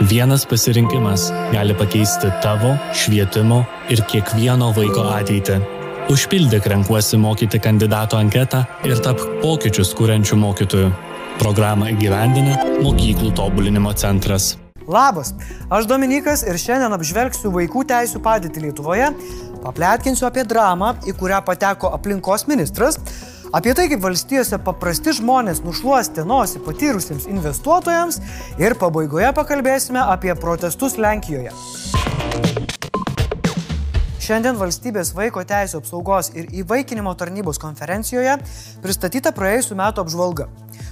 Vienas pasirinkimas gali pakeisti tavo, švietimo ir kiekvieno vaiko ateitį. Užpildyk renkuosi mokyti kandidato anketą ir tap pokyčius kūrenčių mokytojų. Programą įgyvendina Mokyklų tobulinimo centras. Labas, aš Dominikas ir šiandien apžvelgsiu vaikų teisų padėtį Lietuvoje, papletkinsiu apie dramą, į kurią pateko aplinkos ministras, Apie tai, kaip valstijose paprasti žmonės nušuostė nosį patyrusiems investuotojams ir pabaigoje pakalbėsime apie protestus Lenkijoje. Šiandien valstybės vaiko teisų apsaugos ir įvaikinimo tarnybos konferencijoje pristatyta praėjusiu metu apžvalga.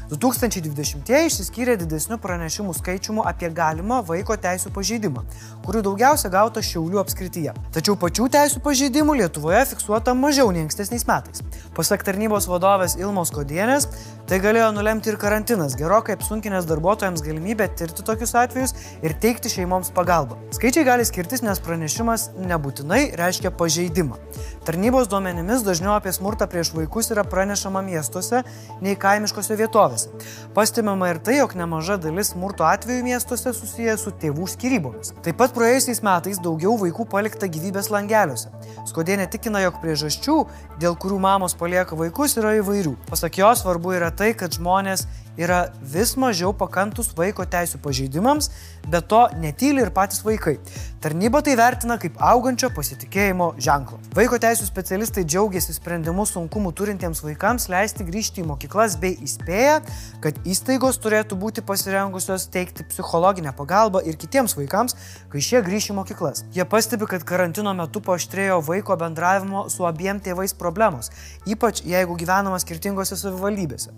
2020-ieji išsiskyrė didesnių pranešimų skaičiumu apie galimą vaiko teisų pažeidimą, kurių daugiausia gauta Šiaulių apskrityje. Tačiau pačių teisų pažeidimų Lietuvoje fiksuota mažiau nei ankstesniais metais. Pasak tarnybos vadovės Ilmos Kodienės, tai galėjo nulemti ir karantinas, gerokai apsunkinęs darbuotojams galimybę tirti tokius atvejus ir teikti šeimoms pagalbą. Skaičiai gali skirtis, nes pranešimas nebūtinai reiškia pažeidimą. Tarnybos duomenimis dažniau apie smurtą prieš vaikus yra pranešama miestuose nei kaimiškose vietovėse miestuose. Pastebima ir tai, jog nemaža dalis smurto atvejų miestuose susiję su tėvų skyrybomis. Taip pat praėjusiais metais daugiau vaikų palikta gyvybės langeliuose. Skodienė tikina, jog priežasčių, dėl kurių mamos palieka vaikus, yra įvairių. Pasak jo, svarbu yra tai, kad žmonės yra vis mažiau pakantus vaiko teisų pažeidimams, bet to netyli ir patys vaikai. Tarnyba tai vertina kaip augančio pasitikėjimo ženklą. Vaiko teisų specialistai džiaugiasi sprendimu sunkumų turintiems vaikams leisti grįžti į mokyklas bei įspėja, kad įstaigos turėtų būti pasirengusios teikti psichologinę pagalbą ir kitiems vaikams, kai šie grįš į mokyklas. Jie pastebi, kad karantino metu paaštrėjo vaiko bendravimo su abiem tėvais problemos, ypač jeigu gyvenama skirtingose savivaldybėse.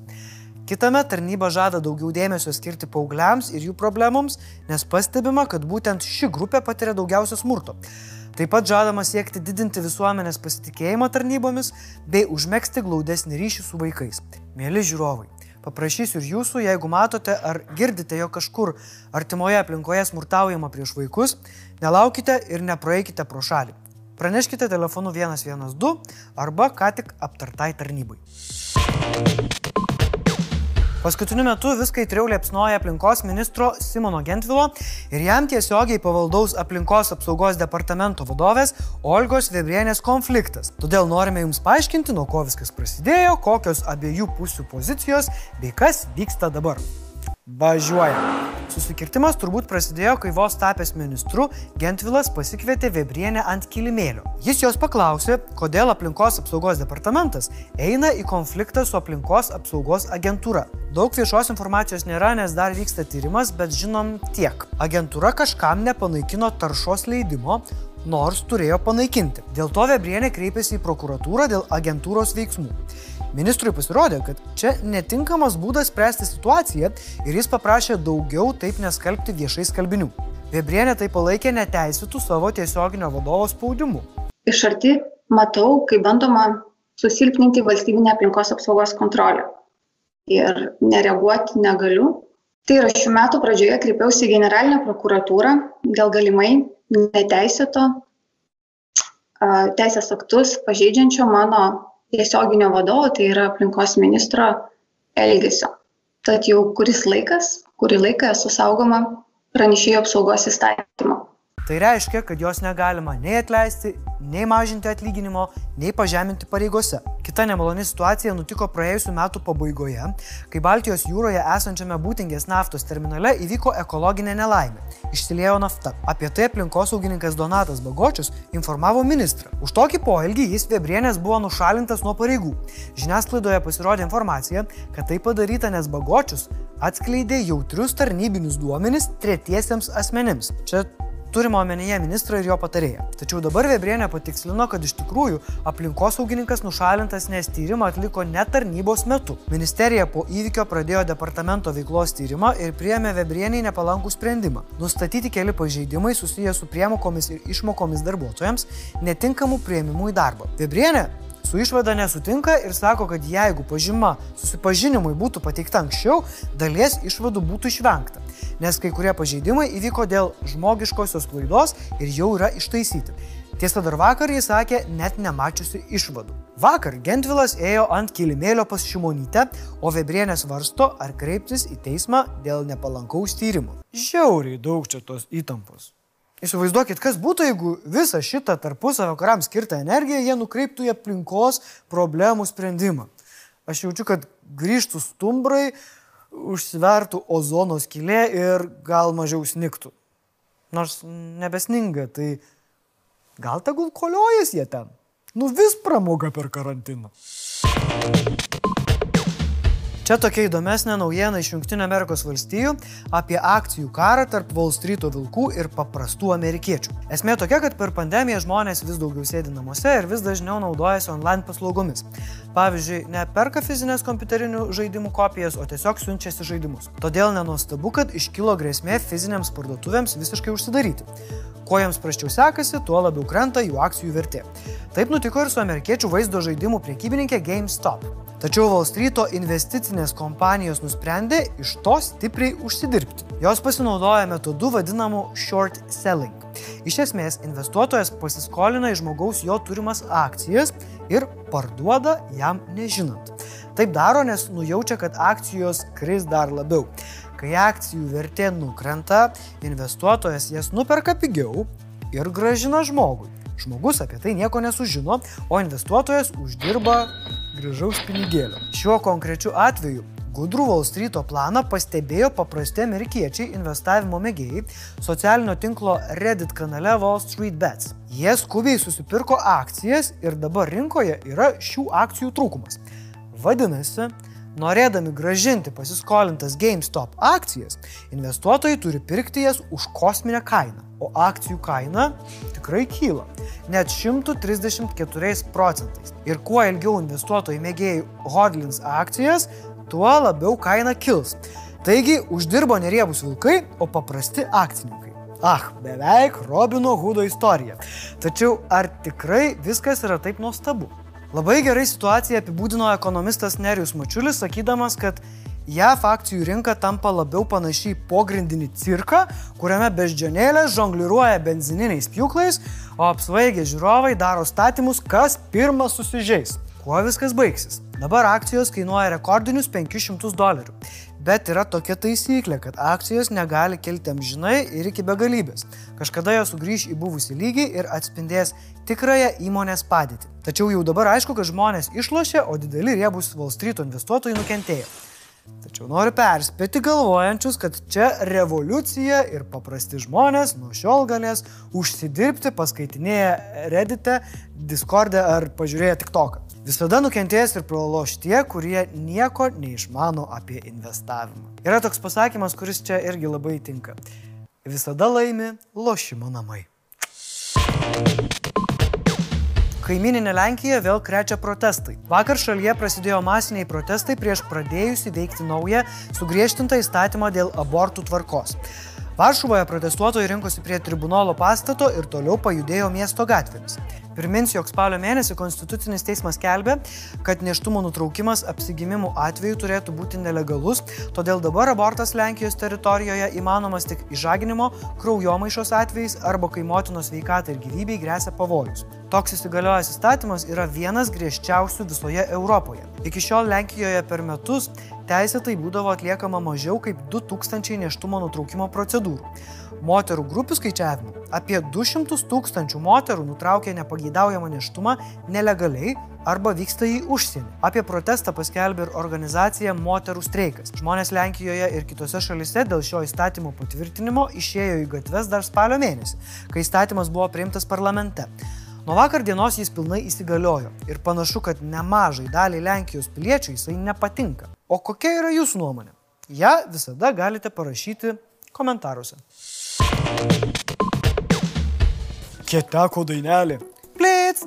Kitame tarnyba žada daugiau dėmesio skirti paaugliams ir jų problemoms, nes pastebima, kad būtent ši grupė patiria daugiausia smurto. Taip pat žadama siekti didinti visuomenės pasitikėjimą tarnybomis bei užmėgsti glaudesnį ryšį su vaikais. Mėly žiūrovai, paprašysiu ir jūsų, jeigu matote ar girdite, jo kažkur artimoje aplinkoje smurtaujama prieš vaikus, nelaukite ir nepraeikite pro šalį. Praneškite telefonu 112 arba ką tik aptartai tarnybai. Paskutiniu metu viską įtriau liepsnoja aplinkos ministro Simono Gentvilo ir jam tiesiogiai pavaldaus aplinkos apsaugos departamento vadovės Olgos Vebrienės konfliktas. Todėl norime jums paaiškinti, nuo ko viskas prasidėjo, kokios abiejų pusių pozicijos bei kas vyksta dabar. Važiuojam. Susikirtimas turbūt prasidėjo, kai vos tapęs ministru Gentvilas pasikvietė Vebrienę ant kilimėlio. Jis jos paklausė, kodėl aplinkos apsaugos departamentas eina į konfliktą su aplinkos apsaugos agentūra. Daug viešos informacijos nėra, nes dar vyksta tyrimas, bet žinom tiek. Agentūra kažkam nepanaikino taršos leidimo, nors turėjo panaikinti. Dėl to Vebrienė kreipėsi į prokuratūrą dėl agentūros veiksmų. Ministrui pasirodė, kad čia netinkamas būdas spręsti situaciją ir jis paprašė daugiau taip neskelbti viešai skalbinių. Vebrienė tai palaikė neteisėtų savo tiesioginio vadovo spaudimu. Iš arti matau, kaip bandoma susilpninti valstybinę aplinkos apsaugos kontrolę. Ir nereaguoti negaliu. Tai yra šių metų pradžioje kreipiausi į generalinę prokuratūrą dėl galimai neteisėto teisės aktus pažeidžiančio mano tiesioginio vadovo, tai yra aplinkos ministro elgesio. Tad jau kuris laikas, kurį laiką esu saugoma pranešėjų apsaugos įstatymo. Tai reiškia, kad jos negalima nei atleisti, nei mažinti atlyginimo, nei pažeminti pareigose. Kita nemaloni situacija nutiko praėjusiu metu pabaigoje, kai Baltijos jūroje esančiame būtingės naftos terminale įvyko ekologinė nelaimė. Išsiliejo nafta. Apie tai aplinkosaugininkas Donatas Bagočius informavo ministrą. Už tokį poelgį jis Vebrienės buvo nušalintas nuo pareigų. Žiniasklaidoje pasirodė informacija, kad tai padaryta, nes Bagočius atskleidė jautrius tarnybinius duomenis tretiesiems asmenims. Čia turima omenyje ministrą ir jo patarėją. Tačiau dabar Vebrienė patikslino, kad iš tikrųjų aplinkosaugininkas nušalintas, nes tyrimą atliko ne tarnybos metu. Ministerija po įvykio pradėjo departamento veiklos tyrimą ir priėmė Vebrieniai nepalankų sprendimą - nustatyti keli pažeidimai susiję su priemokomis ir išmokomis darbuotojams, netinkamų prieimimų į darbą. Vebrienė su išvada nesutinka ir sako, kad jeigu pažyma susipažinimui būtų pateikta anksčiau, dalies išvadų būtų išvengta nes kai kurie pažeidimai įvyko dėl žmogiškosios klaidos ir jau yra ištaisyti. Tiesa, dar vakar jis sakė, net nemačiusi išvadų. Vakar Gentvilas ėjo ant kilimėlio pas Šimonytę, o Vebrienė svarsto, ar kreiptis į teismą dėl nepalankaus tyrimo. Žiauriai daug čia tos įtampos. Įsivaizduokit, kas būtų, jeigu visą šitą tarpusavio karams skirtą energiją jie nukreiptų į aplinkos problemų sprendimą. Aš jaučiu, kad grįžtų stumbrai, užsivertų ozono skylė ir gal mažiau sniktų. Nors nebesninga, tai gal tegul koliojas jie ten. Nu vis pramoga per karantiną. Čia tokia įdomesnė naujiena iš Junktinio Amerikos valstijų apie akcijų karą tarp Wall Street vilkų ir paprastų amerikiečių. Esmė tokia, kad per pandemiją žmonės vis daugiau sėdi namuose ir vis dažniau naudojasi online paslaugomis. Pavyzdžiui, ne perka fizinės kompiuterinių žaidimų kopijas, o tiesiog siunčiasi žaidimus. Todėl nenuostabu, kad iškilo grėsmė fizinėms parduotuvėms visiškai užsidaryti. Kuo jiems praščiau sekasi, tuo labiau krenta jų akcijų vertė. Taip nutiko ir su amerikiečių vaizdo žaidimų priekybininkė GameStop. Tačiau Wall Street'o investicinės kompanijos nusprendė iš to stipriai užsidirbti. Jos pasinaudoja metodu vadinamu short selling. Iš esmės, investuotojas pasiskolina iš žmogaus jo turimas akcijas ir parduoda jam nežinant. Taip daro, nes nujaučia, kad akcijos kris dar labiau. Kai akcijų vertė nukrenta, investuotojas jas nuperka pigiau ir gražina žmogui. Žmogus apie tai nieko nesužino, o investuotojas uždirba gražaus pinigėlio. Šiuo konkrečiu atveju Gudrų Wall Street'o planą pastebėjo paprasti amerikiečiai investavimo mėgėjai socialinio tinklo Reddit kanale Wall Street Bets. Jie skubiai susipirko akcijas ir dabar rinkoje yra šių akcijų trūkumas. Vadinasi, Norėdami gražinti pasiskolintas GameStop akcijas, investuotojai turi pirkti jas už kosminę kainą, o akcijų kaina tikrai kyla net 134 procentais. Ir kuo ilgiau investuotojai mėgėjai hodlins akcijas, tuo labiau kaina kils. Taigi uždirbo neriebus vilkai, o paprasti akcininkai. Ah, beveik Robino Hudo istorija. Tačiau ar tikrai viskas yra taip nuostabu? Labai gerai situaciją apibūdino ekonomistas Nerijus Mačiulis, sakydamas, kad JAF akcijų rinka tampa labiau panašiai pogrindinį cirką, kuriame beždžionėlės žongliruoja benzininiais pjūklais, o apsvaigę žiūrovai daro statymus, kas pirmas susižeis. Kuo viskas baigsis? Dabar akcijos kainuoja rekordinius 500 dolerių. Bet yra tokia taisyklė, kad akcijos negali kilti amžinai ir iki begalybės. Kažkada jos sugrįž į buvusį lygį ir atspindės tikrąją įmonės padėtį. Tačiau jau dabar aišku, kad žmonės išlošia, o dideli riebus Wall Street investuotojai nukentėjo. Tačiau noriu perspėti galvojančius, kad čia revoliucija ir paprasti žmonės nuo šiol galės užsidirbti paskaitinėję Reddit'e, Discord'e ar pažiūrėję TikTok'ą. Visada nukentės ir praloš tie, kurie nieko neišmano apie investavimą. Yra toks pasakymas, kuris čia irgi labai tinka. Visada laimi lošimo namai. Kaimininė Lenkija vėl krečia protestai. Vakar šalyje prasidėjo masiniai protestai prieš pradėjusi veikti naują sugriežtintą įstatymą dėl abortų tvarkos. Varšuvoje protestuotojai rinkosi prie tribunolo pastato ir toliau pajudėjo miesto gatvėmis. Priminsiu, jog spalio mėnesį Konstitucinis teismas kelbė, kad neštumo nutraukimas apsigimimų atveju turėtų būti nelegalus, todėl dabar abortas Lenkijos teritorijoje įmanomas tik išžaginimo, kraujomaišos atvejais arba kai motinos veikatai ir gyvybei grėsia pavojus. Toks įsigaliojęs įstatymas yra vienas griežčiausių visoje Europoje. Iki šiol Lenkijoje per metus teisėtai būdavo atliekama mažiau kaip 2000 neštumo nutraukimo procedūrų moterų grupių skaičiavimu apie 200 tūkstančių moterų nutraukė nepageidaujamą neštumą nelegaliai arba vyksta į užsienį. Apie protestą paskelbė ir organizacija Moterų streikas. Žmonės Lenkijoje ir kitose šalise dėl šio įstatymo patvirtinimo išėjo į gatves dar spalio mėnesį, kai įstatymas buvo priimtas parlamente. Nuo vakar dienos jis pilnai įsigaliojo ir panašu, kad nemažai daliai Lenkijos piliečių jisai nepatinka. O kokia yra jūsų nuomonė? Ja visada galite parašyti komentaruose. Kieteko dainelė.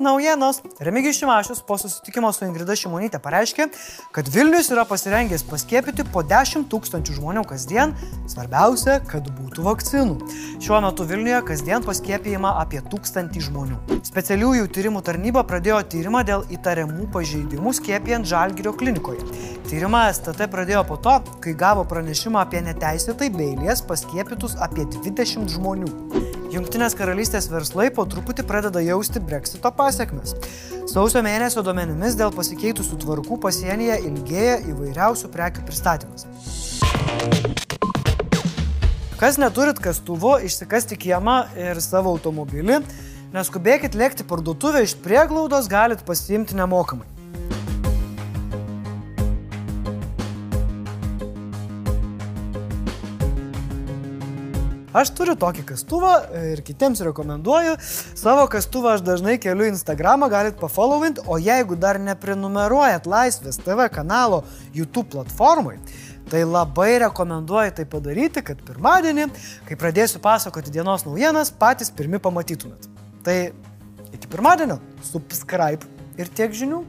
Naujienos. Remigijus Šimašius po susitikimo su Ingrida Šimonytė pareiškė, kad Vilnius yra pasirengęs paskiepyti po 10 tūkstančių žmonių kasdien, svarbiausia, kad būtų vakcinų. Šiuo metu Vilniuje kasdien paskiepijama apie 1000 žmonių. Specialiųjų tyrimų tarnyba pradėjo tyrimą dėl įtariamų pažeidimų skiepijant Žalgirio klinikoje. Tyrimą STT pradėjo po to, kai gavo pranešimą apie neteisėtai beilės paskiepytus apie 20 žmonių. Junktinės karalystės verslai po truputį pradeda jausti breksito pasiekmes. Sausio mėnesio duomenimis dėl pasikeitusių tvarkų pasienyje ilgėja įvairiausių prekių pristatymas. Kas neturit kastuvo, išsikasti kiemą ir savo automobilį, neskubėkit lėkti parduotuvę iš prieglaudos, galit pasiimti nemokamai. Aš turiu tokį kastuvą ir kitiems rekomenduoju. Savo kastuvą aš dažnai keliu Instagramą, galit pafollowint, o jeigu dar neprenumeruojat Laisvės TV kanalo YouTube platformai, tai labai rekomenduoju tai padaryti, kad pirmadienį, kai pradėsiu pasakoti dienos naujienas, patys pirmi pamatytumėt. Tai iki pirmadienio, subscribe ir tiek žinių.